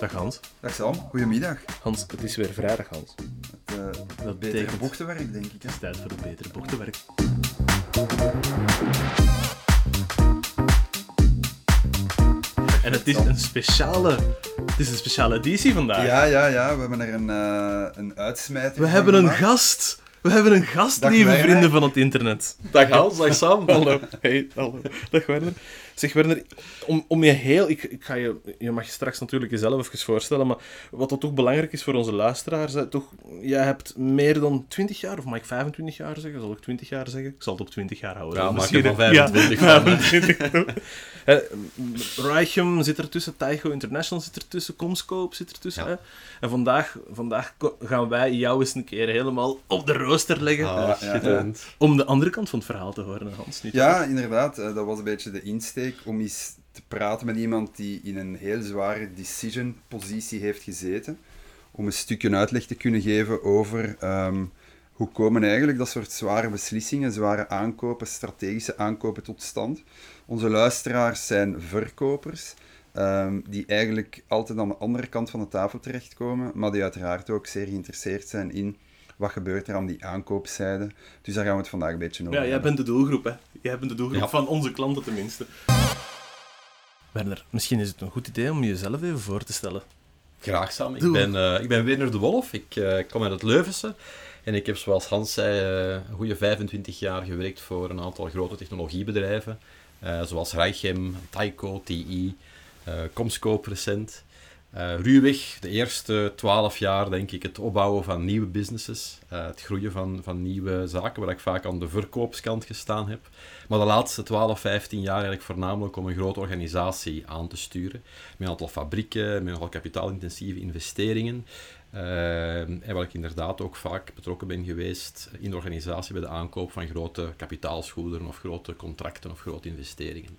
Dag Hans. Dag Sam, goedemiddag. Hans, het is weer vrijdag, Hans. Het, uh, Dat betere bochtenwerk, denk ik. Het Hè? is tijd voor het betere bochtenwerk. En het is een speciale, het is een speciale editie vandaag. Ja, ja, ja, we hebben er een, eh een uitsmijter We van hebben een gast. We hebben een gast, Dag, lieve Werner. vrienden van het internet. Dag Hans, dag Sam. Hallo. Hey, hallo. Dag Werner. Zeg Werner, om, om je heel... Ik, ik ga je, je mag je straks natuurlijk jezelf even voorstellen, maar wat dat toch belangrijk is voor onze luisteraars, hè, toch, jij hebt meer dan 20 jaar, of mag ik 25 jaar zeggen? Zal ik 20 jaar zeggen? Ik zal het op 20 jaar houden. Ja, misschien- er van 25 ja, van, hè. 25. Eh, Reichem zit ertussen, Taigo International zit ertussen, Comscope zit ertussen. Ja. Hè? En vandaag, vandaag gaan wij jou eens een keer helemaal op de rooster leggen. Ah, ja. Om de andere kant van het verhaal te horen, Hans. Niet Ja, inderdaad. eh, dat was een beetje de insteek om eens te praten met iemand die in een heel zware decision-positie heeft gezeten. Om een stukje uitleg te kunnen geven over ehm, hoe komen eigenlijk dat soort zware beslissingen, zware aankopen, strategische aankopen tot stand. Onze luisteraars zijn verkopers, ehm, die eigenlijk altijd aan de andere kant van de tafel terechtkomen, maar die uiteraard ook zeer geïnteresseerd zijn in wat gebeurt er aan die aankoopzijde. Dus daar gaan we het vandaag een beetje over Ja, jij bent de doelgroep, hè. Jij bent de doelgroep Ja. van onze klanten tenminste. Werner, misschien is het een goed idee om jezelf even voor te stellen. Graag Sam. Ik ben, eh ik ben Werner de Wolf. Ik eh, kom uit het Leuvense. En ik heb, zoals Hans zei, eh, een goede 25 jaar gewerkt voor een aantal grote technologiebedrijven. eh, zoals Reichem, Tyco, TI, eh Comscope recent. Eh, ruwweg, de eerste 12 jaar denk ik het opbouwen van nieuwe businesses. eh, het groeien van, van nieuwe zaken, waar ik vaak aan de verkoopskant gestaan heb. Maar de laatste 12, 15 jaar eigenlijk voornamelijk om een grote organisatie aan te sturen. Met een aantal fabrieken, met nogal kapitaalintensieve investeringen. Eh, en waar ik inderdaad ook vaak betrokken ben geweest in de organisatie bij de aankoop van grote kapitaalsgoederen of grote contracten of grote investeringen.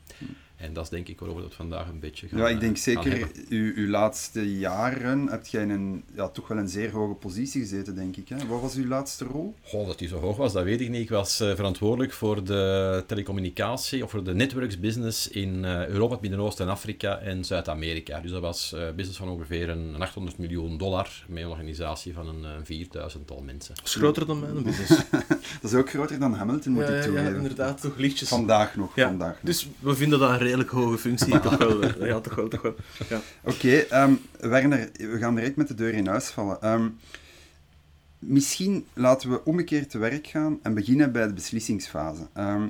En dat is denk ik waarover we het vandaag een beetje gaan Ja, ik denk zeker, uw, uw laatste jaren heb jij in een, ja, toch wel een zeer hoge positie gezeten, denk ik. Hè? Wat was uw laatste rol? Goh, dat die zo hoog was, dat weet ik niet. Ik was eh, verantwoordelijk voor de telecommunicatie of voor de networks business in eh, Europa, het Midden-Oosten en Afrika en Zuid-Amerika. Dus dat was eh business van ongeveer een, een 800 miljoen dollar met een organisatie van een, eh, 4000-tal mensen. Dat is groter dan mijn business. Dat is ook groter dan Hamilton, moet ja, ik ja, toegeven. inderdaad, toch lichtjes. Vandaag nog, Ja, vandaag nog. Dus we vinden dat een redelijk hoge functie. toch wel. Ja, toch wel, toch wel. Ja. Oké, ehm, Werner, we gaan direct met de deur in huis vallen. Ehm, misschien laten we omgekeerd te werk gaan en beginnen bij de beslissingsfase. Ehm,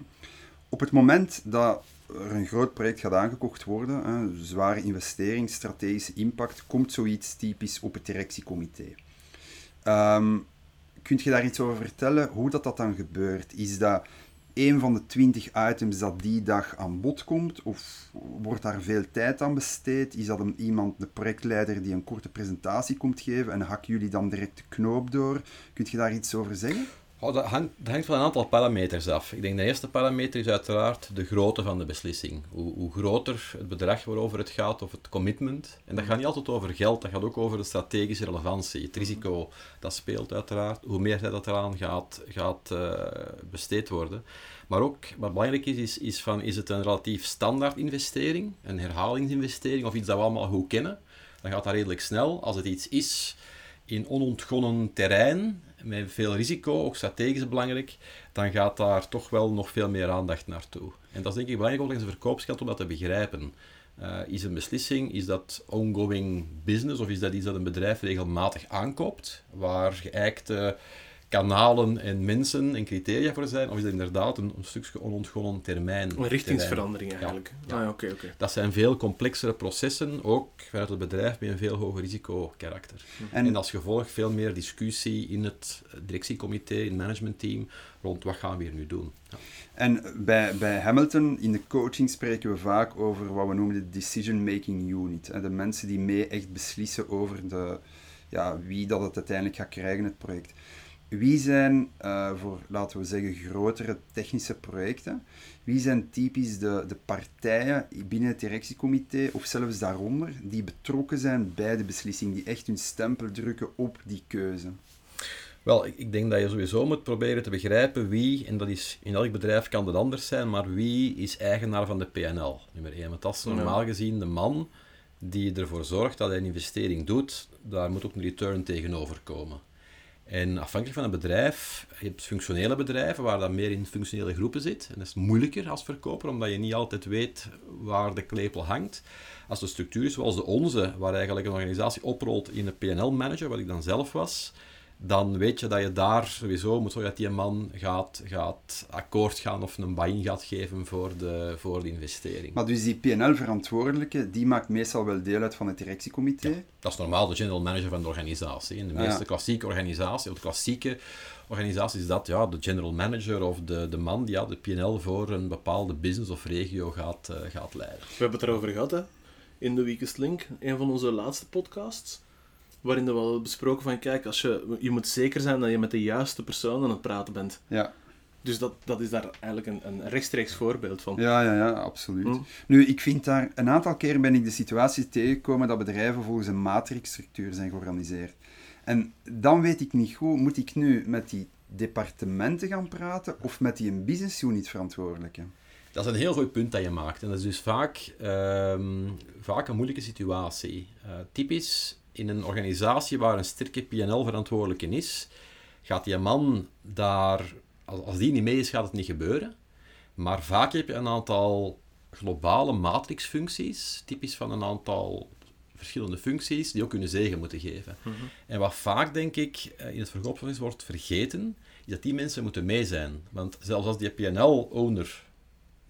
op het moment dat er een groot project gaat aangekocht worden, hè, zware investering, strategische impact, komt zoiets typisch op het directiecomité. Ehm kunt je daar iets over vertellen, hoe dat, dat dan gebeurt? Is dat een van de twintig items dat die dag aan bod komt? Of wordt daar veel tijd aan besteed? Is dat een, iemand, de projectleider, die een korte presentatie komt geven en hakken jullie dan direct de knoop door? Kunt je daar iets over zeggen? Oh, dat, hangt, dat hangt van een aantal parameters af. Ik denk de eerste parameter is uiteraard de grootte van de beslissing. Hoe, hoe groter het bedrag waarover het gaat, of het commitment. En dat gaat niet altijd over geld, dat gaat ook over de strategische relevantie. Het risico, dat speelt uiteraard. Hoe meer dat eraan gaat, gaat eh, besteed worden. Maar ook, wat belangrijk is, is, is, van, is het een relatief standaard investering, een herhalingsinvestering, of iets dat we allemaal goed kennen. Dan gaat dat redelijk snel. Als het iets is in onontgonnen terrein, met veel risico, ook strategisch belangrijk, dan gaat daar toch wel nog veel meer aandacht naartoe. En dat is denk ik belangrijk langs de verkoopskant om dat te begrijpen. Eh, is een beslissing, is dat ongoing business of is dat iets dat een bedrijf regelmatig aankoopt, waar geëikte kanalen en mensen en criteria voor zijn, of is dat inderdaad een, een stukje onontgonnen termijn? Een richtingsverandering eigenlijk. Ja. Ah, ja, oké, oké. Dat zijn veel complexere processen, ook vanuit het bedrijf met een veel hoger risicokarakter. En- En, als gevolg veel meer discussie in het directiecomité, in het managementteam, rond wat gaan we hier nu doen. Ja. En bij, bij Hamilton, in de coaching, spreken we vaak over wat we noemen de decision-making unit. hè. De mensen die mee echt beslissen over de, ja, wie dat het uiteindelijk gaat krijgen, het project. Wie zijn, eh, voor laten we zeggen, grotere technische projecten, wie zijn typisch de, de partijen binnen het directiecomité of zelfs daaronder die betrokken zijn bij de beslissing, die echt hun stempel drukken op die keuze? Wel, ik, ik denk dat je sowieso moet proberen te begrijpen wie, en dat is in elk bedrijf kan dat anders zijn, maar wie is eigenaar van de PNL, nummer 1. Want dat is normaal gezien de man die ervoor zorgt dat hij een investering doet, daar moet ook een return tegenover komen. En afhankelijk van een bedrijf, je hebt functionele bedrijven waar dat meer in functionele groepen zit. En dat is moeilijker als verkoper, omdat je niet altijd weet waar de klepel hangt. Als de structuur is zoals de onze, waar eigenlijk een organisatie oprolt in een PNL-manager, wat ik dan zelf was, dan weet je dat je daar sowieso moet zorgen dat die man gaat, gaat akkoord gaan of een buy-in gaat geven voor de, voor de investering. Maar dus die PNL-verantwoordelijke, die maakt meestal wel deel uit van het directiecomité? Dat is normaal de general manager van de organisatie. In de Ah, meeste ja. klassieke organisaties, of de klassieke organisaties, is dat ja, de general manager of de, de man die ja, de PNL voor een bepaalde business of regio gaat, eh, gaat leiden. We hebben het erover gehad, hè. In de Weakest Link, een van onze laatste podcasts. Waarin we wel besproken van, kijk, als je, je moet zeker zijn dat je met de juiste persoon aan het praten bent. Ja, Dus dat, dat is daar eigenlijk een, een rechtstreeks voorbeeld van. ja, ja, ja absoluut. Hm. Nu, ik vind daar... Een aantal keer ben ik de situatie tegengekomen dat bedrijven volgens een matrixstructuur zijn georganiseerd. En dan weet ik niet goed, moet ik nu met die departementen gaan praten of met die een business unit verantwoordelijke? Dat is een heel goed punt dat je maakt. En dat is dus vaak, ehm, vaak een moeilijke situatie. Eh, typisch in een organisatie waar een sterke PNL-verantwoordelijke is, gaat die man daar, als, die niet mee is, gaat het niet gebeuren. Maar vaak heb je een aantal globale matrixfuncties, typisch van een aantal verschillende functies, die ook kunnen zegen moeten geven. En wat vaak, denk ik, eh, in het verkoopproces wordt vergeten, is dat die mensen moeten mee zijn. Want zelfs als die PNL-owner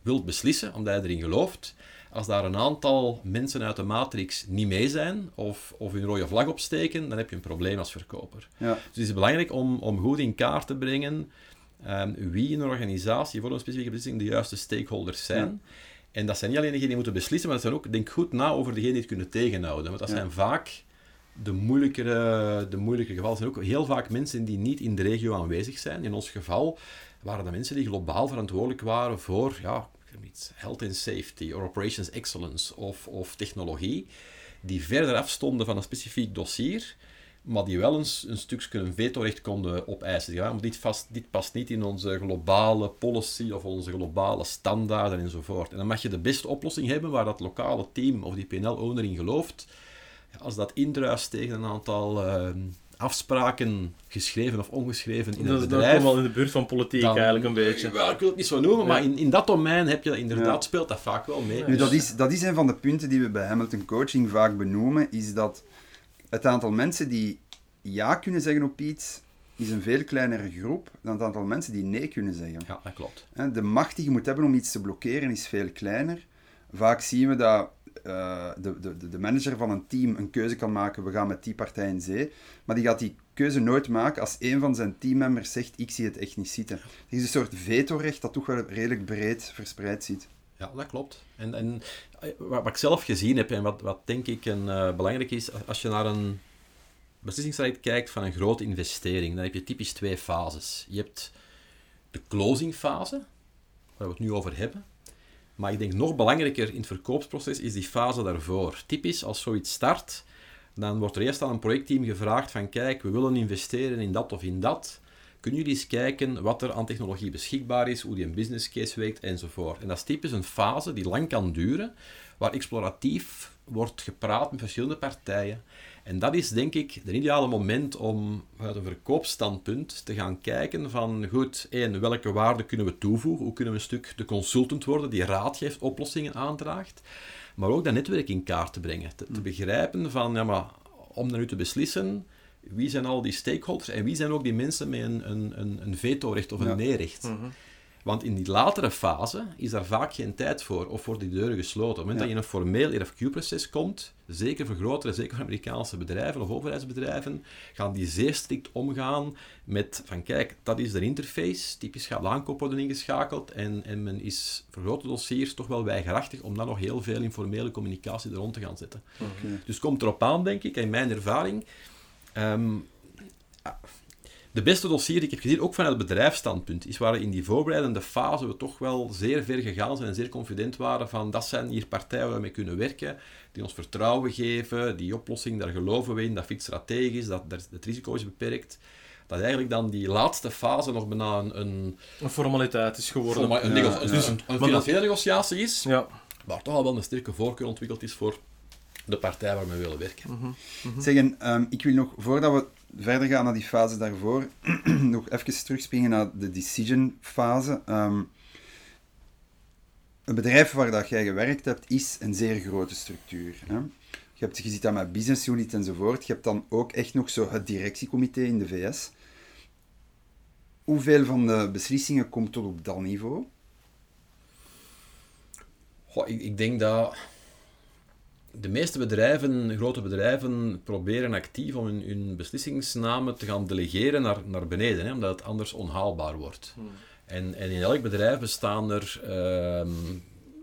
wilt beslissen, omdat hij erin gelooft, als daar een aantal mensen uit de matrix niet mee zijn, of, of hun rode vlag opsteken, dan heb je een probleem als verkoper. Ja, Dus het is belangrijk om, om goed in kaart te brengen ehm, wie in een organisatie voor een specifieke beslissing de juiste stakeholders zijn. En dat zijn niet alleen degenen die moeten beslissen, maar dat zijn ook, denk goed na over degenen die het kunnen tegenhouden. Want dat Ja. zijn vaak de moeilijkere, de moeilijkere gevallen. Zijn ook heel vaak mensen die niet in de regio aanwezig zijn. In ons geval waren dat mensen die globaal verantwoordelijk waren voor ja, niet, health and safety, or operations excellence of, of technologie, die verder afstonden van een specifiek dossier, maar die wel eens een stukje een vetorecht konden opeisen. Ja, dit, vast, dit past niet in onze globale policy of onze globale standaarden enzovoort. En dan mag je de beste oplossing hebben waar dat lokale team of die PNL-owner in gelooft. Als dat indruist tegen een aantal eh, afspraken, geschreven of ongeschreven, in dat, het dat bedrijf... komt wel in de buurt van politiek dan- eigenlijk een beetje. Wel, ik wil het niet zo noemen, maar in, in dat domein heb je dat inderdaad, Ja. speelt dat vaak wel mee. Nu, dat is, dat is een van de punten die we bij Hamilton Coaching vaak benoemen, is dat het aantal mensen die ja kunnen zeggen op iets, is een veel kleinere groep dan het aantal mensen die nee kunnen zeggen. Ja, dat klopt. Hè, De macht die je moet hebben om iets te blokkeren is veel kleiner. Vaak zien we dat eh, de, de, de manager van een team een keuze kan maken, we gaan met die partij in zee, maar die gaat die keuze nooit maken als een van zijn teammembers zegt, ik zie het echt niet zitten. Er is een soort vetorecht dat toch wel redelijk breed verspreid zit. Ja, dat klopt. En, en eh, wat, ik zelf gezien heb en wat, wat denk ik een, eh, belangrijk is, als je naar een beslissingstraject kijkt van een grote investering, dan heb je typisch twee fases. Je hebt de closing fase, waar we het nu over hebben. Maar ik denk nog belangrijker in het verkoopsproces is die fase daarvoor. Typisch als zoiets start, dan wordt er eerst aan een projectteam gevraagd van kijk, we willen investeren in dat of in dat. Kunnen jullie eens kijken wat er aan technologie beschikbaar is, hoe die een business case werkt enzovoort. En dat is typisch een fase die lang kan duren, waar exploratief wordt gepraat met verschillende partijen. En dat is denk ik het ideale moment om uit een verkoopstandpunt te gaan kijken van, goed, één, welke waarde kunnen we toevoegen? Hoe kunnen we een stuk de consultant worden die raad geeft, oplossingen aandraagt? Maar ook dat netwerk in kaart te brengen. Te, te begrijpen van, ja maar, om dan nu te beslissen, wie zijn al die stakeholders en wie zijn ook die mensen met een, een, een, een vetorecht of een Ja. nee-recht? Want in die latere fase is daar vaak geen tijd voor, of worden die deuren gesloten. Op het moment Ja. dat je in een formeel RFQ-proces komt, zeker voor grotere, zeker voor Amerikaanse bedrijven of overheidsbedrijven, gaan die zeer strikt omgaan met van kijk, dat is de interface, typisch gaat de aankoop worden ingeschakeld en, en men is voor grote dossiers toch wel weigerachtig om dan nog heel veel informele communicatie er rond te gaan zetten. Dus komt erop aan, denk ik, in mijn ervaring. ehm, de beste dossier die ik heb gezien, ook vanuit het bedrijfsstandpunt, is waar we in die voorbereidende fase we toch wel zeer ver gegaan zijn en zeer confident waren van dat zijn hier partijen waar we mee kunnen werken, die ons vertrouwen geven, die oplossing, daar geloven we in, dat fit strategisch, dat, dat het risico is beperkt. Dat eigenlijk dan die laatste fase nog bijna een, een, Een formaliteit is geworden. een, een, Ja, nego- ja. dus een, een financiële negotiatie is, Ja, waar toch al wel een sterke voorkeur ontwikkeld is voor de partij waar we willen werken. Mhm. Zeggen, ehm, ik wil nog, voordat we verder gaan naar die fase daarvoor, nog even terugspringen naar de decision fase. Ehm, een bedrijf waar dat jij gewerkt hebt, is een zeer grote structuur. Hè? Je, hebt, je zit dan met business unit enzovoort. Je hebt dan ook echt nog zo het directiecomité in de VS. Hoeveel van de beslissingen komt tot op dat niveau? Ik, ik denk dat de meeste bedrijven, grote bedrijven, proberen actief om hun, hun beslissingsnamen te gaan delegeren naar, naar beneden, hè, omdat het anders onhaalbaar wordt. En, en in elk bedrijf bestaan er ehm,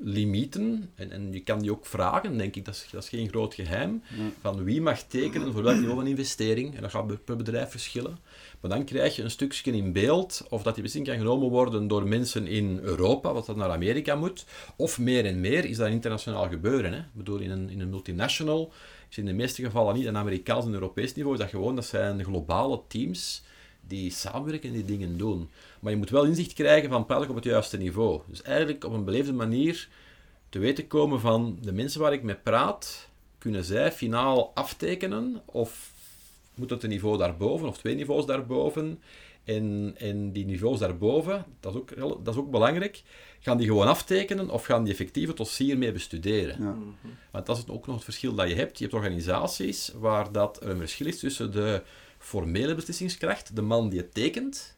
limieten, en, en je kan die ook vragen, denk ik, dat is, dat is geen groot geheim, van wie mag tekenen voor welk niveau van investering, en dat gaat per bedrijf verschillen. Maar dan krijg je een stukje in beeld of dat die beslissing kan genomen worden door mensen in Europa, wat dat naar Amerika moet, of meer en meer is dat internationaal gebeuren. Hè? Ik bedoel, in een, in een multinational is in de meeste gevallen niet een Amerikaans en Europees niveau, is dat gewoon, dat zijn globale teams die samenwerken en die dingen doen. Maar je moet wel inzicht krijgen van praat op het juiste niveau. Dus eigenlijk op een beleefde manier te weten komen van de mensen waar ik mee praat, kunnen zij finaal aftekenen of moet het een niveau daarboven of twee niveaus daarboven? En, en die niveaus daarboven, dat is, ook, heel- dat is ook belangrijk, gaan die gewoon aftekenen of gaan die effectief het dossier mee bestuderen? Ja. Want dat is ook nog het verschil dat je hebt. Je hebt organisaties waar dat er een verschil is tussen de formele beslissingskracht, de man die het tekent,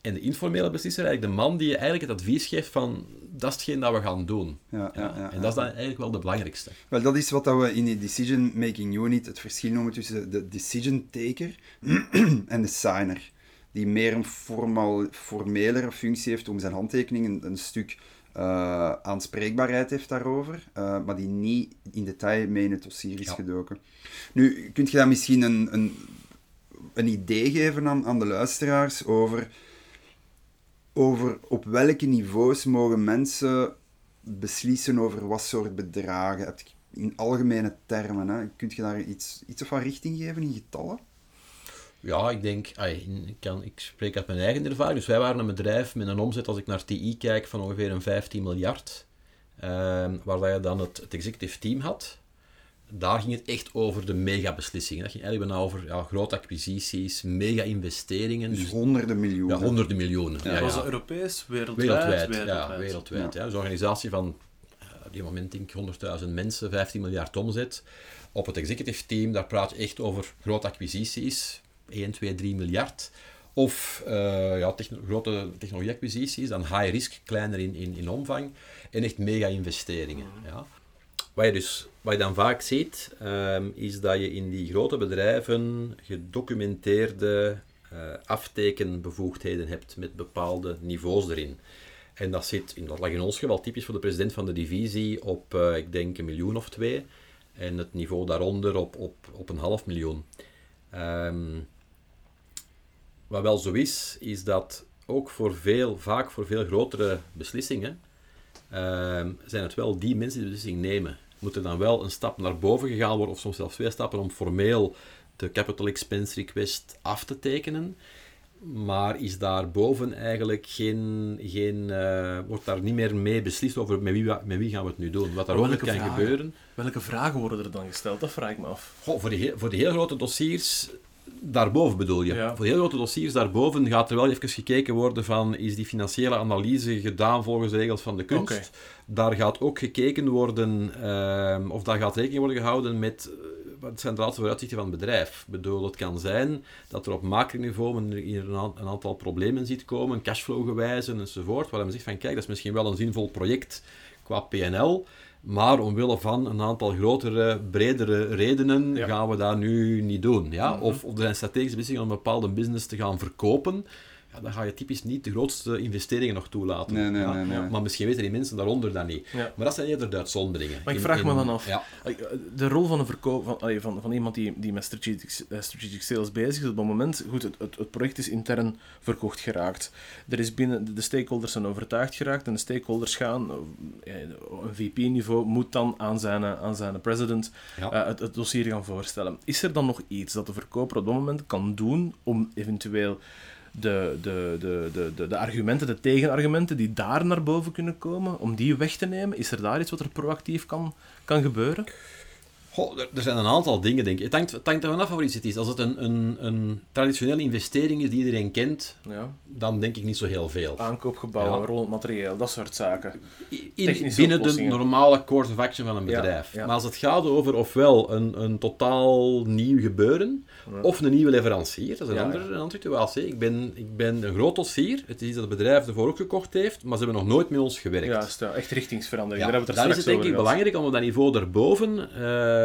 en de informele beslisser, eigenlijk de man die je eigenlijk het advies geeft van dat is hetgeen dat we gaan doen. Ja, ja, en dat is dan eigenlijk wel de belangrijkste. Wel, dat is wat we in die decision making unit het verschil noemen tussen de decision taker en de signer. Die meer een formal, formelere functie heeft om zijn handtekening een, een stuk eh, aanspreekbaarheid heeft daarover, eh, maar die niet in detail mee in het dossier is gedoken. Nu, kunt je daar misschien een, een, een idee geven aan, aan de luisteraars over, over op welke niveaus mogen mensen beslissen over wat soort bedragen? In algemene termen, hè? Kunt je daar iets, iets wat richting geven in getallen? Ja, ik denk, ik, kan, ik spreek uit mijn eigen ervaring. Dus wij waren een bedrijf met een omzet, als ik naar TI kijk, van ongeveer een 15 miljard. Ehm, waar je dan het, het executive team had. Daar ging het echt over de mega-beslissingen. Dat ging eigenlijk bijna over ja, grote acquisities, mega-investeringen. Dus Dus, honderden miljoenen. ja, honderden miljoenen. Ja, was dat Europees, wereldwijd? Wereldwijd, ja, wereldwijd. Ja. Dus een organisatie van, eh, op die moment denk ik 100.000 mensen, 15 miljard omzet. Op het executive team, daar praat je echt over grote acquisities, 1, 2, 3 miljard. Of eh, ja, techno- grote technologieacquisities, dan high risk, kleiner in, in, in omvang. En echt mega investeringen. Ja. Wat je, dus, wat je dan vaak ziet, ehm, is dat je in die grote bedrijven gedocumenteerde eh, aftekenbevoegdheden hebt met bepaalde niveaus erin. En dat zit, in, dat lag in ons geval typisch voor de president van de divisie op, eh, ik denk, een miljoen of twee. En het niveau daaronder op, op, op een half miljoen. Ehm, wat wel zo is, is dat ook voor veel, vaak voor veel grotere beslissingen, ehm, zijn het wel die mensen die de beslissing nemen. Moet er dan wel een stap naar boven gegaan worden, of soms zelfs twee stappen, om formeel de capital expense request af te tekenen. Maar is daarboven eigenlijk geen, geen eh, wordt daar niet meer mee beslist over met wie, met wie gaan we het nu doen. Wat daar ook kan vragen? gebeuren. Welke vragen worden er dan gesteld? Dat vraag ik me af. Goh, voor, heel- voor die heel grote dossiers, daarboven bedoel je. Ja. Voor heel grote dossiers daarboven gaat er wel even gekeken worden van, is die financiële analyse gedaan volgens de regels van de kunst? Daar gaat ook gekeken worden, ehm, of daar gaat rekening worden gehouden met, eh, zijn de laatste vooruitzichten van het bedrijf? Ik bedoel, het kan zijn dat er op macroniveau een, een, aantal problemen ziet komen, cashflow-gewijze enzovoort, waar men zegt van, kijk, dat is misschien wel een zinvol project qua PNL, maar omwille van een aantal grotere, bredere redenen Ja. gaan we dat nu niet doen. Ja? Mhm. of, of er zijn strategische beslissingen om een bepaalde business te gaan verkopen. Ja, dan ga je typisch niet de grootste investeringen nog toelaten. Nee, nee, ja? nee, nee. Maar misschien weten die mensen daaronder dat niet. Ja. Maar dat zijn eerder de uitzonderingen. Maar ik In- vraag me dan af, Ja. de rol van, een verkoop, van, van, van iemand die, die met strategic, eh, strategic sales bezig is, op het moment, goed, het, het, het project is intern verkocht geraakt. Er is binnen, de stakeholders zijn overtuigd geraakt en de stakeholders gaan, eh, een VP-niveau moet dan aan zijn, eh, aan zijn president Ja. eh, het, het dossier gaan voorstellen. Is er dan nog iets dat de verkoper op dat moment kan doen om eventueel de, de, de, de, de, argumenten, de tegenargumenten die daar naar boven kunnen komen, om die weg te nemen? Is er daar iets wat er proactief kan, kan gebeuren? Goh, er, zijn een aantal dingen, denk ik. Het hangt, het hangt er vanaf van iets het is. Als het een, een, een traditionele investering is die iedereen kent, Ja. dan denk ik niet zo heel veel. Aankoopgebouwen, Ja. rollend materieel, dat soort zaken. In- binnen de normale course of action van een bedrijf. ja. Maar als het gaat over ofwel een, een totaal nieuw gebeuren, of een nieuwe leverancier, dat is een, andere, een andere situatie. Ik ben, ik ben een groot dossier, het is iets dat het bedrijf ervoor ook gekocht heeft, maar ze hebben nog nooit met ons gewerkt. Ja, echt richtingsverandering. Daar hebben we dan het is er het straks denk ik over belangrijk om op dat niveau daarboven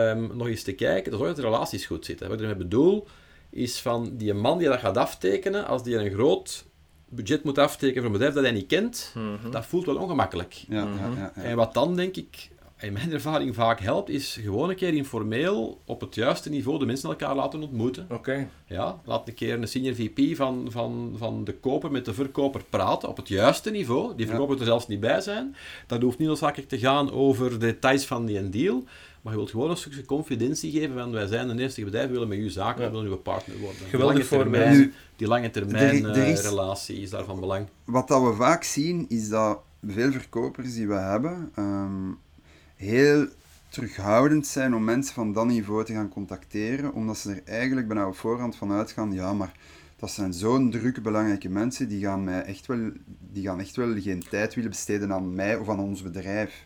ehm, nog eens te kijken, dat zorgt dat de relaties goed zitten. Wat ik ermee bedoel, is van die man die dat gaat aftekenen, als die een groot budget moet aftekenen voor een bedrijf dat hij niet kent, Mhm. dat voelt wel ongemakkelijk. Ja, Mhm. ja, ja, ja. En wat dan denk ik, in mijn ervaring vaak helpt, is gewoon een keer informeel op het juiste niveau de mensen elkaar laten ontmoeten. Oké. Ja, laat een keer een senior VP van, van, van de koper met de verkoper praten op het juiste niveau. Die verkoper moet er zelfs niet bij zijn. Dat hoeft niet noodzakelijk te gaan over de details van die deal. Maar je wilt gewoon een stukje confidentie geven van wij zijn een eerste bedrijf, we willen met u zaken, Ja. we willen uw partner worden. Die Geweldig termijn, Nu, die lange termijn er- er is- eh, relatie is daarvan belang. Wat dat we vaak zien, is dat veel verkopers die we hebben, ehm, heel terughoudend zijn om mensen van dat niveau te gaan contacteren, omdat ze er eigenlijk bijna op voorhand van uitgaan, ja, maar dat zijn zo'n drukke, belangrijke mensen, die gaan, mij echt wel, die gaan echt wel geen tijd willen besteden aan mij of aan ons bedrijf.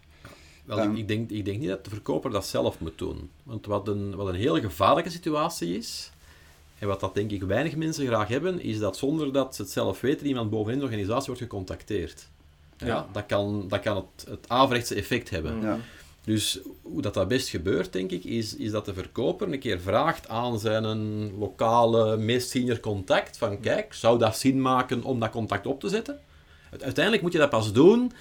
Wel, ik, ik, denk, ik denk niet dat de verkoper dat zelf moet doen. Want wat een, wat een heel gevaarlijke situatie is, en wat dat denk ik weinig mensen graag hebben, is dat zonder dat ze het zelf weten, iemand bovenin de organisatie wordt gecontacteerd. Ja, Ja. Dat kan, dat kan het, het averechtse effect hebben. Ja. Dus hoe dat, dat best gebeurt, denk ik, is, is dat de verkoper een keer vraagt aan zijn een lokale, meest senior contact van kijk, zou dat zin maken om dat contact op te zetten? Uite- Uiteindelijk moet je dat pas doen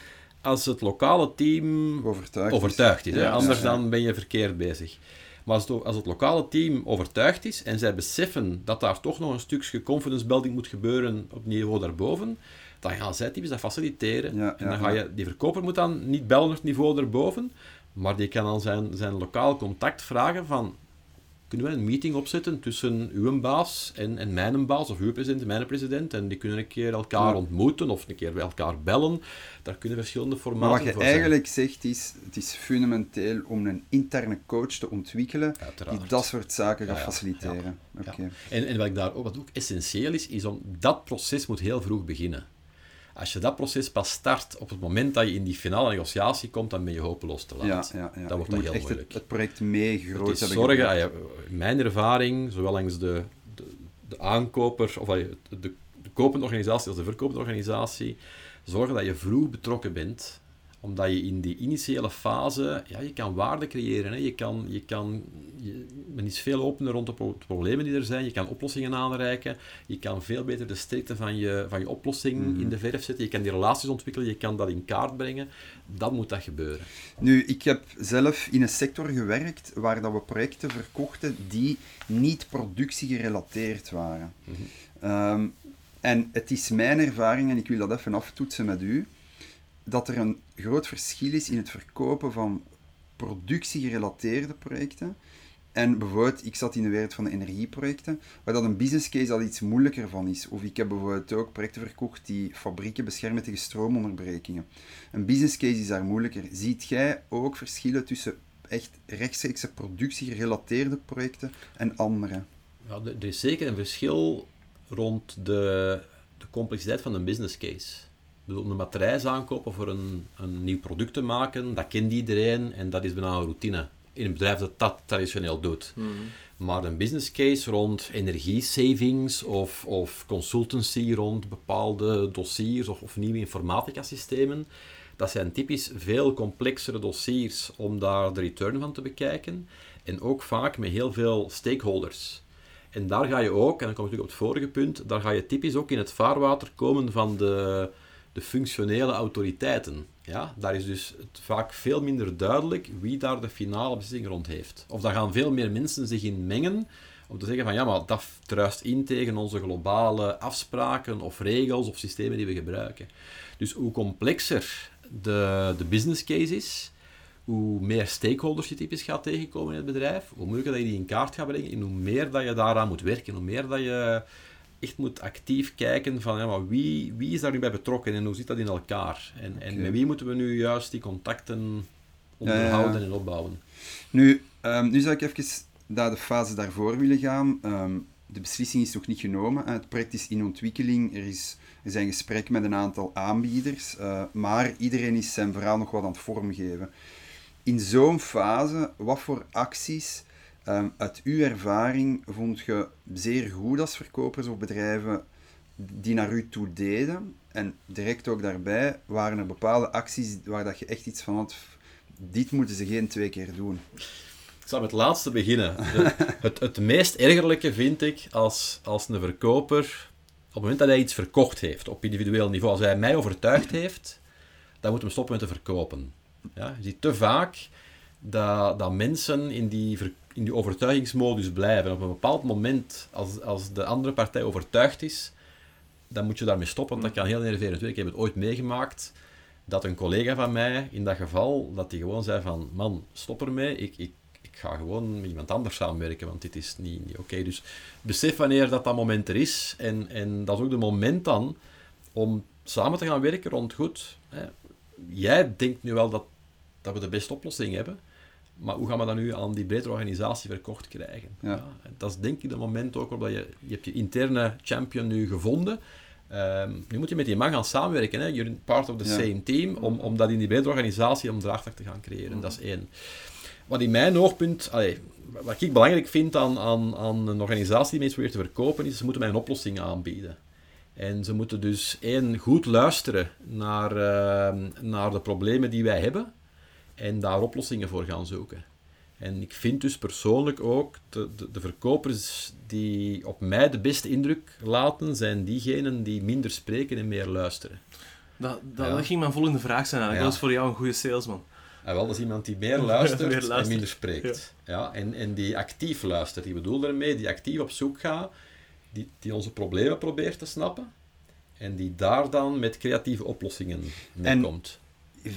als het lokale team Overtuigd. is. overtuigd is. hè. Ja, Anders ja, ja. dan ben je verkeerd bezig. Maar als het, als het lokale team overtuigd is en zij beseffen dat daar toch nog een stukje confidence building moet gebeuren op niveau daarboven, dan gaan zij typisch dat faciliteren. Ja, en dan ja, ga je, die verkoper moet dan niet bellen op het niveau daarboven, maar die kan aan zijn, zijn lokaal contact vragen van kunnen we een meeting opzetten tussen uw baas en, en mijn baas, of uw president en mijn president, en die kunnen een keer elkaar Ja. ontmoeten of een keer bij elkaar bellen. Daar kunnen verschillende Maar formaten wat je voor zijn. eigenlijk zegt is, het is fundamenteel om een interne coach te ontwikkelen Uiteraard. die dat soort zaken gaat Ja, ja, faciliteren. En, en wat, ik daar ook, wat ook essentieel is, is om dat proces moet heel vroeg beginnen. Als je dat proces pas start op het moment dat je in die finale negociatie komt, dan ben je hopeloos te laat. ja, ja. Dan wordt Je dat heel echt moeilijk. Het, het project mee groot Het is hebben zorgen, ja, in mijn ervaring, zowel langs de, de, de aankoper, of de, de, de kopende organisatie als de verkopende organisatie, zorgen dat je vroeg betrokken bent omdat je in die initiële fase, ja, je kan waarde creëren. Hè. Je kan, je kan, je, men is veel opener rond de pro- problemen die er zijn. Je kan oplossingen aanreiken. Je kan veel beter de sterkte van je, van je oplossing Mhm. in de verf zetten. Je kan die relaties ontwikkelen. Je kan dat in kaart brengen. Dan moet dat gebeuren. Nu, ik heb zelf in een sector gewerkt waar dat we projecten verkochten die niet productiegerelateerd waren. Mhm. Ehm, en het is mijn ervaring, en ik wil dat even aftoetsen met u, dat er een groot verschil is in het verkopen van productiegerelateerde projecten. En bijvoorbeeld, ik zat in de wereld van de energieprojecten, waar dat een business case al iets moeilijker van is. Of ik heb bijvoorbeeld ook projecten verkocht die fabrieken beschermen tegen stroomonderbrekingen. Een business case is daar moeilijker. Ziet jij ook verschillen tussen echt rechtstreekse productiegerelateerde projecten en andere? Ja, er is zeker een verschil rond de, de complexiteit van een business case. Ik bedoel, een matrijs aankopen voor een, een nieuw product te maken, dat kent iedereen en dat is bijna een routine. In een bedrijf dat dat traditioneel doet. Maar een business case rond energiesavings of, of consultancy rond bepaalde dossiers of, of nieuwe informatica-systemen, dat zijn typisch veel complexere dossiers om daar de return van te bekijken. En ook vaak met heel veel stakeholders. En daar ga je ook, en dan kom ik natuurlijk op het vorige punt, daar ga je typisch ook in het vaarwater komen van de, de functionele autoriteiten. Ja, daar is dus het vaak veel minder duidelijk wie daar de finale beslissing rond heeft. Of daar gaan veel meer mensen zich in mengen om te zeggen van ja, maar dat druist in tegen onze globale afspraken of regels of systemen die we gebruiken. Dus hoe complexer de, de business case is, hoe meer stakeholders je typisch gaat tegenkomen in het bedrijf, hoe moeilijker dat je die in kaart gaat brengen en hoe meer dat je daaraan moet werken, hoe meer dat je echt moet actief kijken van ja, maar wie, wie is daar nu bij betrokken en hoe zit dat in elkaar? En, en met wie moeten we nu juist die contacten onderhouden en opbouwen. Nu, um, nu zou ik even naar de fase daarvoor willen gaan. Um, de beslissing is nog niet genomen. Het project is in ontwikkeling. Er, is, er zijn gesprekken met een aantal aanbieders. Uh, maar iedereen is zijn verhaal nog wat aan het vormgeven. In zo'n fase, wat voor acties um, uit uw ervaring vond je zeer goed als verkopers of bedrijven die naar u toe deden? En direct ook daarbij, waren er bepaalde acties waar dat je echt iets van had, dit moeten ze geen twee keer doen? Ik zal met het laatste beginnen. het, het meest ergerlijke vind ik als, als een verkoper, op het moment dat hij iets verkocht heeft, op individueel niveau, als hij mij overtuigd heeft, dan moet hem stoppen met te verkopen. Ja, je ziet te vaak dat, dat mensen in die, in die overtuigingsmodus blijven. Op een bepaald moment, als, als de andere partij overtuigd is, dan moet je daarmee stoppen, want dat kan heel nerverend Ik heb het ooit meegemaakt dat een collega van mij, in dat geval, dat die gewoon zei van, man, stop ermee, ik, ik, ik ga gewoon met iemand anders samenwerken, want dit is niet, niet oké. Dus besef wanneer dat, dat moment er is, en, en dat is ook de moment dan om samen te gaan werken rond goed. Hè. Jij denkt nu wel dat, dat we de beste oplossing hebben, maar hoe gaan we dat nu aan die bredere organisatie verkocht krijgen? Ja. dat is denk ik het moment ook waarop je, je hebt je interne champion nu gevonden. Um, nu moet je met die man gaan samenwerken. Hè? You're part of the same team. Om, om dat in die bredere organisatie om draagvlak te gaan creëren. Dat is één. Wat in mijn oogpunt, allee, wat ik belangrijk vind aan, aan, aan een organisatie die mensen weer te verkopen, is ze moeten mij een oplossing aanbieden. En ze moeten dus één, goed luisteren naar, uh, naar de problemen die wij hebben en daar oplossingen voor gaan zoeken. En ik vind dus persoonlijk ook, de, de, de, verkopers die op mij de beste indruk laten, zijn diegenen die minder spreken en meer luisteren. Dat, dat, ging mijn volgende vraag zijn eigenlijk. Ja. Dat is voor jou een goede salesman. Ja, wel, dat is iemand die meer luistert, en minder spreekt. Ja. en, en die actief luistert. Ik bedoel daarmee, die actief op zoek gaat, die, die onze problemen probeert te snappen en die daar dan met creatieve oplossingen mee komt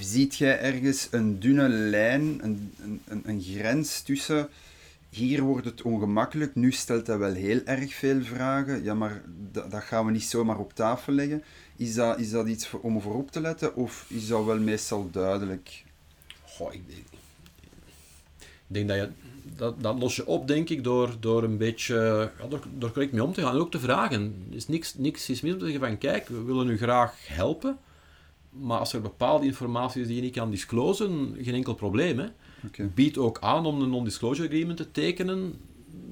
ziet jij ergens een dunne lijn, een, een, een grens tussen hier wordt het ongemakkelijk, nu stelt hij wel heel erg veel vragen, ja, maar dat, dat gaan we niet zomaar op tafel leggen. Is dat, is dat iets om over op te letten, of is dat wel meestal duidelijk? Goh, ik denk, ik denk dat je... Dat, dat los je op, denk ik, door, door een beetje... Door correct mee om te gaan en ook te vragen. Er is niks, niks is mis om te zeggen van, kijk, we willen u graag helpen. Maar als er bepaalde informatie is die je niet kan disclosen, geen enkel probleem. Hè. Okay. Bied ook aan om een non-disclosure agreement te tekenen.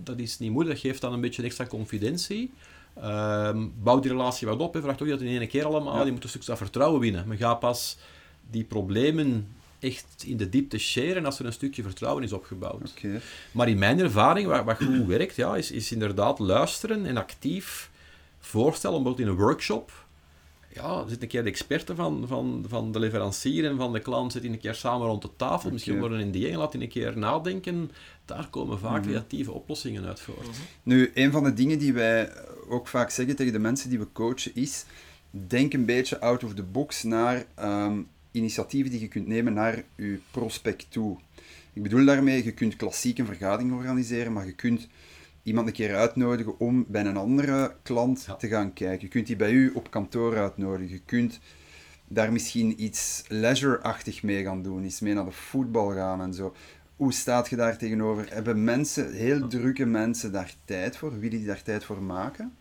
Dat is niet moeilijk, dat geeft dan een beetje extra confidentie. Uh, bouw die relatie wat op. Hè. Vraag toch dat in één keer allemaal. Je moet een stuk vertrouwen winnen. Men gaat pas die problemen echt in de diepte sharen als er een stukje vertrouwen is opgebouwd. Okay. Maar in mijn ervaring, wat, wat goed werkt, ja, is, is inderdaad luisteren en actief voorstellen, bijvoorbeeld in een workshop ja, zit een keer de experten van, van, van de leverancier en van de klant zitten een keer samen rond de tafel. Misschien worden in die laat een keer nadenken. Daar komen vaak mhm. creatieve oplossingen uit voort. Mhm. Nu, een van de dingen die wij ook vaak zeggen tegen de mensen die we coachen is: denk een beetje out of the box naar um, initiatieven die je kunt nemen naar je prospect toe. Ik bedoel daarmee, je kunt klassiek een vergadering organiseren, maar je kunt iemand een keer uitnodigen om bij een andere klant te gaan kijken. Je kunt die bij u op kantoor uitnodigen. Je kunt daar misschien iets leisure-achtig mee gaan doen. Iets mee naar de voetbal gaan en zo. Hoe staat je daar tegenover? Hebben mensen, heel drukke mensen, daar tijd voor? Willen die daar tijd voor maken?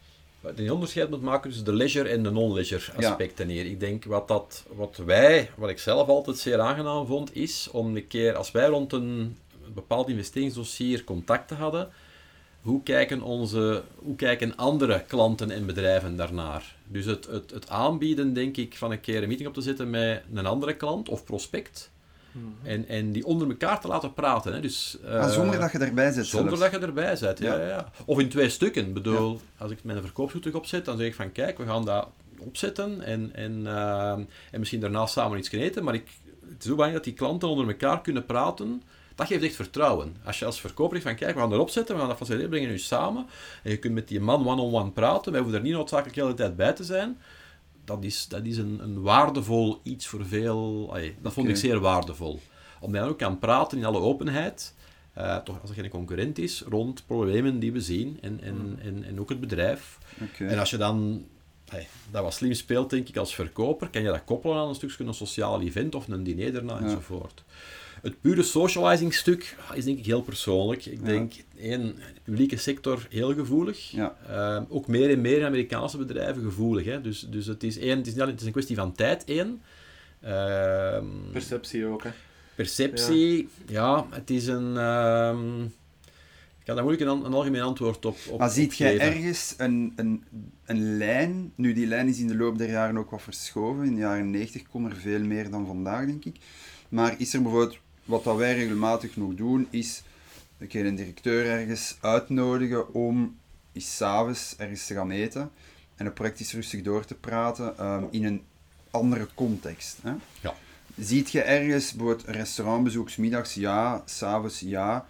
De onderscheid moet maken tussen de leisure en de non-leisure aspecten hier. Ik denk wat, dat, wat wij, wat ik zelf altijd zeer aangenaam vond, is om een keer, als wij rond een bepaald investeringsdossier contacten hadden, hoe kijken, onze, hoe kijken andere klanten en bedrijven daarnaar? Dus het, het, het aanbieden, denk ik, van een keer een meeting op te zetten met een andere klant of prospect. Mhm. En, en die onder elkaar te laten praten. Hè. Dus, uh, zonder dat je erbij zit. Zonder dat je erbij zit, ja. ja. Ja, Of in twee stukken. Ik bedoel, als ik mijn verkoopsvoetuig opzet, dan zeg ik van kijk, we gaan dat opzetten en, en, uh, en misschien daarna samen iets eten. Maar ik, het is ook belangrijk dat die klanten onder elkaar kunnen praten dat geeft echt vertrouwen. Als je als verkoper van kijk, we gaan erop zetten, we gaan dat faciliteren, brengen nu samen. En je kunt met die man one-on-one praten. Wij hoeven er niet noodzakelijk de hele tijd bij te zijn. Dat is, dat is een, een waardevol iets voor veel... dat vond ik zeer waardevol. Omdat je dan ook kan praten in alle openheid. Uh, toch als er geen concurrent is, rond problemen die we zien en, en, hmm. en, en ook het bedrijf. En als je dan hey, dat wat slim speelt, denk ik, als verkoper, kan je dat koppelen aan een stukje een sociaal event of een diner daarna Ja. enzovoort. Het pure socializing stuk is denk ik heel persoonlijk. Ik Ja. denk, één, de publieke sector heel gevoelig. Ja. Ehm, ook meer en meer Amerikaanse bedrijven gevoelig. Hè? Dus, dus het, is één, het, is niet alleen, het is een kwestie van tijd, één. Ehm, Perceptie ook, hè. perceptie, ja. het is een... ehm, ik kan daar moeilijk een, een algemeen antwoord op, op Maar ziet jij ergens een, een, een lijn? Nu, die lijn is in de loop der jaren ook wat verschoven. In de jaren 90 kon er veel meer dan vandaag, denk ik. Maar is er bijvoorbeeld, wat dat wij regelmatig nog doen, is een keer een directeur ergens uitnodigen om eens s'avonds ergens te gaan eten en het project eens rustig door te praten ehm, in een andere context. Hè? Ja. Ziet je ergens bijvoorbeeld restaurantbezoek middags ja, s'avonds ja.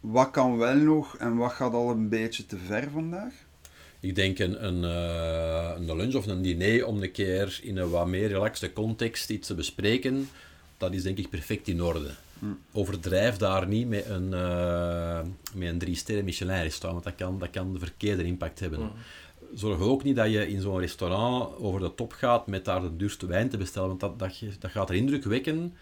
Wat kan wel nog en wat gaat al een beetje te ver vandaag? Ik denk een, een, eh, een lunch of een diner om een keer in een wat meer relaxte context iets te bespreken, dat is denk ik perfect in orde. Overdrijf daar niet met een, eh, met een drie sterren Michelin restaurant, want dat kan, dat kan de verkeerde impact hebben. Mhm. Zorg ook niet dat je in zo'n restaurant over de top gaat met daar de duurste wijn te bestellen, want dat, dat, dat gaat er indruk wekken.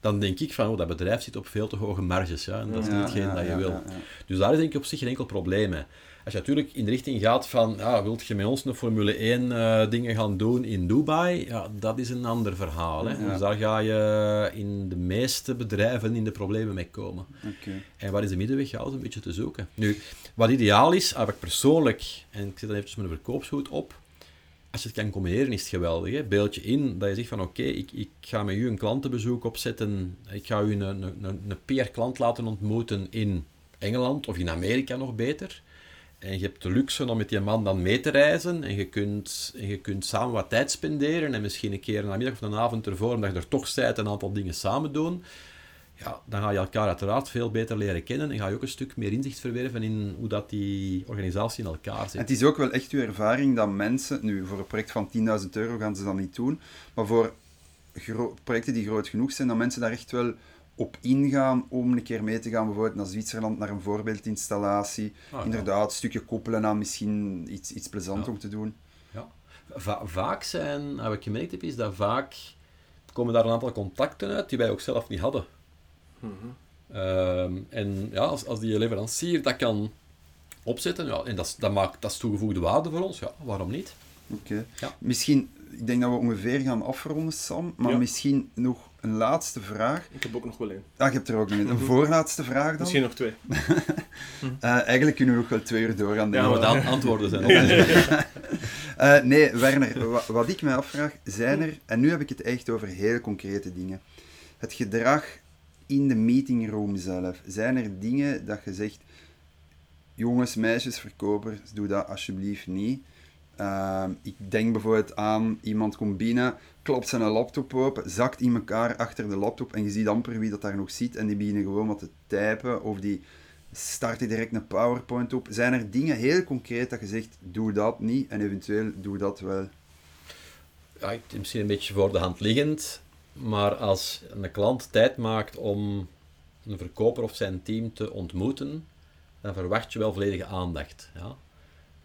Dan denk ik van, oh, dat bedrijf zit op veel te hoge marges, ja, en dat is Ja, niet hetgeen ja, dat je ja, wil. ja, ja. Dus daar is denk ik op zich geen enkel probleem mee. Als je natuurlijk in de richting gaat van, ja, wilt je met ons een Formule 1 eh, dingen gaan doen in Dubai, ja, dat is een ander verhaal. Hè? Ja. Dus daar ga je in de meeste bedrijven in de problemen mee komen. En waar is de middenweg? Ja, een beetje te zoeken. Nu, wat ideaal is, heb ik persoonlijk, en ik zet dan even mijn verkoopshoed op, als je het kan combineren is het geweldig. Hè? Beeld je in dat je zegt van oké, ik, ik ga met u een klantenbezoek opzetten, ik ga u een, een, een, een PR-klant laten ontmoeten in Engeland of in Amerika nog beter. En je hebt de luxe om met die man dan mee te reizen. En je kunt, en je kunt samen wat tijd spenderen. En misschien een keer een namiddag of een avond ervoor, omdat je er toch zijt, een aantal dingen samen doen. Ja, dan ga je elkaar uiteraard veel beter leren kennen. En ga je ook een stuk meer inzicht verwerven in hoe dat die organisatie in elkaar En zit. het is ook wel echt uw ervaring dat mensen, nu voor een project van 10.000 euro gaan ze dat niet doen, maar voor projecten die groot genoeg zijn, dat mensen daar echt wel op ingaan om een keer mee te gaan, bijvoorbeeld naar Zwitserland, naar een voorbeeldinstallatie. Ah, ja. Inderdaad, een stukje koppelen aan misschien iets, iets plezant Ja. om te doen. Ja. Va- vaak zijn, wat ik gemerkt heb, is dat vaak komen daar een aantal contacten uit die wij ook zelf niet hadden. Mhm. Ehm, en ja, als, als die leverancier dat kan opzetten, ja, en dat, is- dat, maakt, dat is toegevoegde waarde voor ons, ja, waarom niet? Oké. Ja. Misschien, ik denk dat we ongeveer gaan afronden, Sam, maar Ja. misschien nog een laatste vraag. Ik heb ook nog wel één. Ah, je hebt er ook nog een. Een Mhm. voorlaatste vraag dan? Misschien nog twee. Eh, eigenlijk kunnen we nog wel twee uur doorgaan. denk Ja, ik. maar de an- antwoorden zijn op. Eh, nee, Werner, wa- wat ik mij afvraag, zijn er, en nu heb ik het echt over heel concrete dingen, het gedrag in de meetingroom zelf, zijn er dingen dat je zegt, jongens, meisjes, verkopers, doe dat alsjeblieft niet. Ehm, ik denk bijvoorbeeld aan iemand komt binnen, klopt zijn laptop open, zakt in elkaar achter de laptop en je ziet amper wie dat daar nog zit en die beginnen gewoon wat te typen of die starten direct een PowerPoint op. Zijn er dingen heel concreet dat je zegt, doe dat niet en eventueel doe dat wel? ja, misschien een beetje voor de hand liggend, maar als een klant tijd maakt om een verkoper of zijn team te ontmoeten, dan verwacht je wel volledige aandacht. Ja?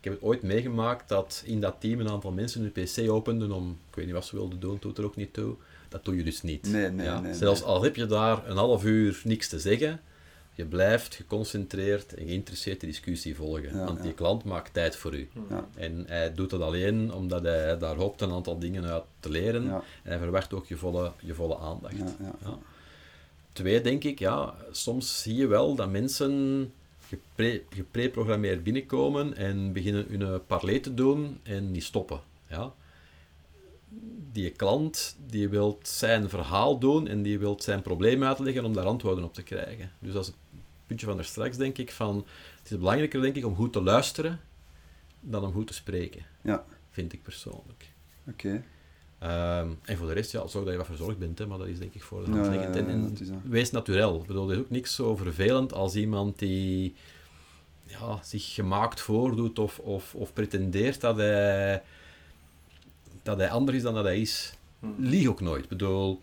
Ik heb het ooit meegemaakt dat in dat team een aantal mensen hun pc openden om, ik weet niet wat ze wilden doen, doet er ook niet toe. Dat doe je dus niet. Nee, nee, ja? nee, Zelfs nee. al heb je daar een half uur niks te zeggen, je blijft geconcentreerd en geïnteresseerd de discussie volgen. Ja, want die ja. klant maakt tijd voor u. Ja. En hij doet dat alleen omdat hij daar hoopt een aantal dingen uit te leren. Ja. En hij verwacht ook je volle, je volle aandacht. Ja, ja. Ja. Twee, denk ik, ja, soms zie je wel dat mensen gepreprogrammeerd binnenkomen en beginnen hun parley te doen en die stoppen. Ja. Die klant die wil zijn verhaal doen en die wil zijn probleem uitleggen om daar antwoorden op te krijgen. Dus dat is het puntje van daar straks, denk ik, van het is belangrijker, denk ik, om goed te luisteren dan om goed te spreken. Ja. Vind ik persoonlijk. Oké. Ehm, en voor de rest, ja, zorg dat je wat verzorgd bent, hè, maar dat is denk ik voor de hand liggend. En- wees naturel. Ik bedoel, er is ook niks zo vervelend als iemand die ja, zich gemaakt voordoet of, of, of pretendeert dat hij, dat hij anders is dan dat hij is. Mhm. Lieg ook nooit. Ik bedoel,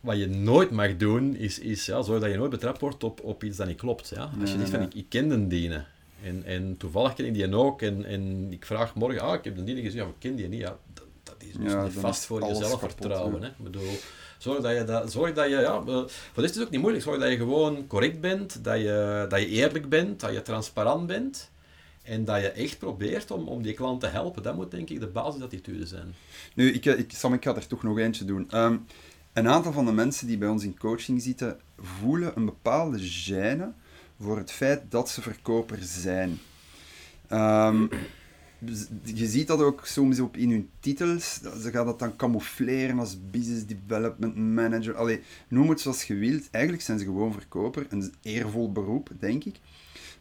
wat je nooit mag doen, is, is ja, zorg dat je nooit betrapt wordt op, op iets dat niet klopt. Ja? Als je zegt van, ik, ik ken de dienen. En, en toevallig ken ik die ook. En, en ik vraag morgen, ah, ik heb de die gezien, ja, ik ken die niet. Ja, dat, is dus Ja, niet vast voor je alles zelfvertrouwen. kapot, hè. Ik bedoel, zorg dat je, dat, zorg dat je ja, eh, voor de rest is het ook niet moeilijk. Zorg dat je gewoon correct bent, dat je, dat je eerlijk bent, dat je transparant bent. En dat je echt probeert om, om die klant te helpen. Dat moet denk ik de basisattitude zijn. Nu, ik, ik, Sam, ik ga er toch nog eentje doen. Ehm, een aantal van de mensen die bij ons in coaching zitten, voelen een bepaalde gêne voor het feit dat ze verkoper zijn. Dus je ziet dat ook soms op in hun titels. Ze gaan dat dan camoufleren als business development manager. Allee, noem het zoals je wilt. Eigenlijk zijn ze gewoon verkoper. Een eervol beroep, denk ik.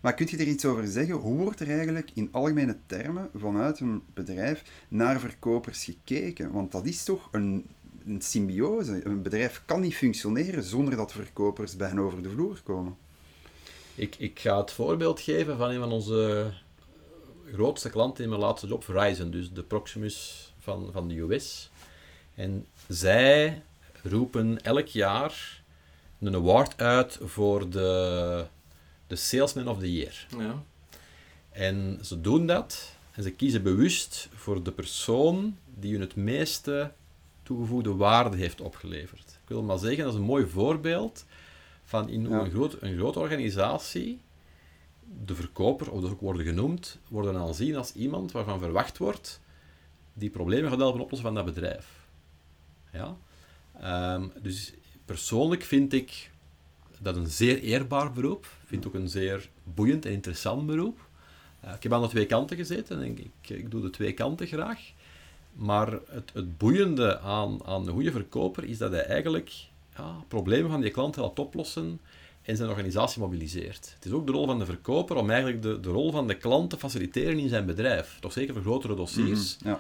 Maar kun je er iets over zeggen? Hoe wordt er eigenlijk in algemene termen vanuit een bedrijf naar verkopers gekeken? Want dat is toch een, een symbiose. Een bedrijf kan niet functioneren zonder dat verkopers bij hen over de vloer komen. Ik, ik ga het voorbeeld geven van een van onze grootste klanten in mijn laatste job, Verizon, dus de Proximus van, van de US. En zij roepen elk jaar een award uit voor de, de Salesman of the Year. Ja. En ze doen dat en ze kiezen bewust voor de persoon die hun het meeste toegevoegde waarde heeft opgeleverd. Ik wil maar zeggen, dat is een mooi voorbeeld van in hoe Ja. een, groot, een grote organisatie de verkoper, of dat ook worden genoemd, worden aanzien als iemand waarvan verwacht wordt die problemen gaat helpen oplossen van dat bedrijf. Ja? Ehm, dus persoonlijk vind ik dat een zeer eerbaar beroep. Ik vind het ook een zeer boeiend en interessant beroep. Eh, ik heb aan de twee kanten gezeten en ik, ik doe de twee kanten graag. Maar het, het boeiende aan, aan een goede verkoper is dat hij eigenlijk ja, problemen van die klant helpt oplossen en zijn organisatie mobiliseert. Het is ook de rol van de verkoper om eigenlijk de, de rol van de klant te faciliteren in zijn bedrijf. Toch zeker voor grotere dossiers Ja.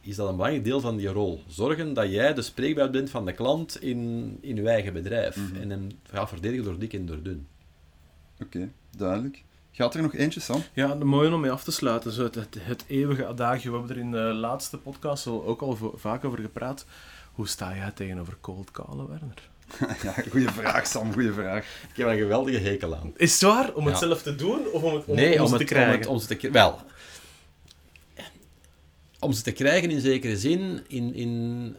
is dat een belangrijk deel van die rol. Zorgen dat jij de spreekbuis bent van de klant in, in je eigen bedrijf. En hem gaat verdedigen door dik en door dun. Oké, duidelijk. Gaat er nog eentje, Sam? Ja, de mooie om mee af te sluiten. Zo het, het, het eeuwige adagio. We hebben er in de laatste podcast al, ook al vaak over gepraat. Hoe sta jij tegenover cold callen, Werner? ja, goede vraag, Sam, goede vraag. Ik heb er een geweldige hekel aan. Is het waar? Om het Ja. zelf te doen of om het, om, nee, om om, ze het, te om, krijgen? het, om ze te krijgen. Wel. Om ze te krijgen in zekere zin. In, in,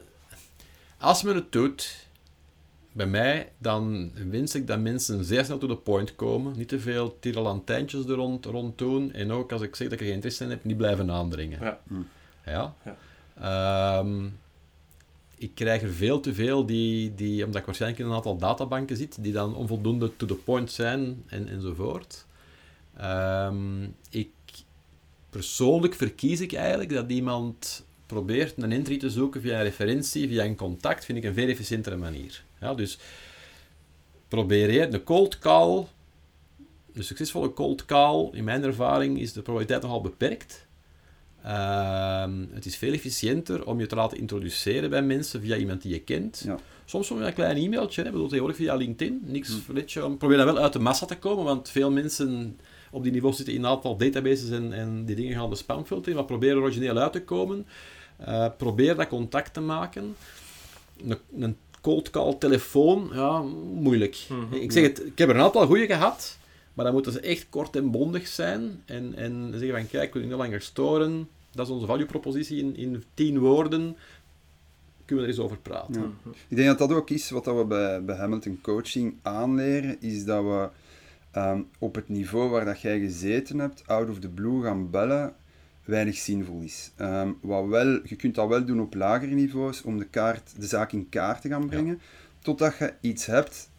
als men het doet, bij mij, dan wens ik dat mensen zeer snel to the point komen. Niet te veel tirelantijntjes er rond, rond doen. En ook als ik zeg dat ik er geen interesse in heb, niet blijven aandringen. Ja. Ja. Ja. Ehm, ik krijg er veel te veel die, die, omdat ik waarschijnlijk in een aantal databanken zit, die dan onvoldoende to the point zijn en, enzovoort. Ehm, ik, persoonlijk verkies ik eigenlijk dat iemand probeert een entry te zoeken via een referentie, via een contact, vind ik een veel efficiëntere manier. Ja, dus probeer een cold call, een succesvolle cold call, in mijn ervaring is de probabiliteit nogal beperkt. Ehm, het is veel efficiënter om je te laten introduceren bij mensen via iemand die je kent. Ja. Soms via een klein e-mailtje, hè, bedoel, tegenwoordig via LinkedIn. Niks verletje om. Probeer dan wel uit de massa te komen, want veel mensen op die niveau zitten in een aantal databases en, en die dingen gaan de spamfilter in, maar probeer er origineel uit te komen. Eh, probeer dat contact te maken. Een, een cold call telefoon, ja, moeilijk. Mhm, ik zeg het, ik heb er een aantal goede gehad, maar dan moeten ze echt kort en bondig zijn. En, en zeggen van, kijk, ik wil je niet langer storen. Dat is onze value propositie in, in tien woorden. Kunnen we er eens over praten. Ja. Ik denk dat dat ook is wat dat we bij, bij Hamilton Coaching aanleren, is dat we ehm, op het niveau waar dat jij gezeten hebt, out of the blue gaan bellen, weinig zinvol is. Ehm, wat wel, je kunt dat wel doen op lagere niveaus, om de, kaart, de zaak in kaart te gaan brengen, totdat je iets hebt,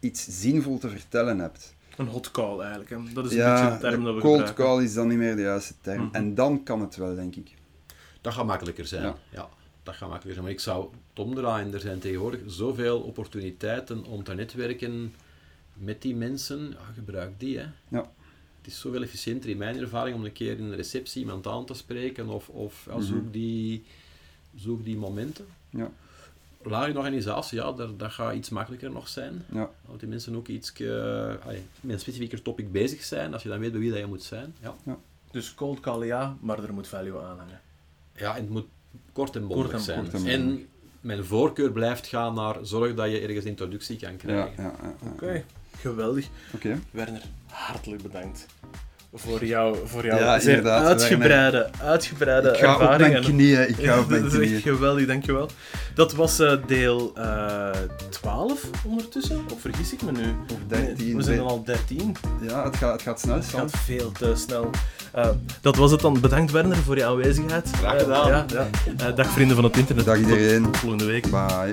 iets zinvol te vertellen hebt. Een hot call eigenlijk. Hè. Dat is een ja, beetje de term dat we cold gebruiken. call is dan niet meer de juiste term. Mhm. En dan kan het wel, denk ik. Dat gaat makkelijker zijn. Ja. Ja. dat gaat makkelijker zijn. Maar ik zou het omdraaien. Er zijn tegenwoordig zoveel opportuniteiten om te netwerken met die mensen. Ja, gebruik die, hè. Ja. Het is zoveel efficiënter in mijn ervaring om een keer in een receptie iemand aan te spreken of, of ja, Mhm. zoek, die, zoek die momenten. Ja. Lage organisatie, ja, daar, dat gaat iets makkelijker nog zijn. Ja. Dat die mensen ook iets eh, allee, met een specifieker topic bezig zijn, als je dan weet bij wie dat je moet zijn. Ja, Dus cold call ja, maar er moet value aan hangen. ja en het moet kort en bondig Kort en- zijn. kort en en mijn voorkeur blijft gaan naar zorg dat je ergens introductie kan Ja, krijgen. ja, ja, ja. Oké, geweldig. Oké. Werner, hartelijk bedankt. Voor, jou, voor jouw Ja, zeer uitgebreide, uitgebreide Ik ga op mijn knieën. Ik ga op mijn dat is echt knieën. geweldig, dankjewel. Dat was eh, deel eh 12 ondertussen, of vergis ik me nu? Of 13. We zijn dan al 13. Ja, het gaat, het gaat snel. Het gaat veel te snel. Eh, dat was het dan. Bedankt Werner voor je aanwezigheid. Graag gedaan. ja, ja. Eh, dag vrienden van het internet. Dag iedereen. Tot volgende week. Bye.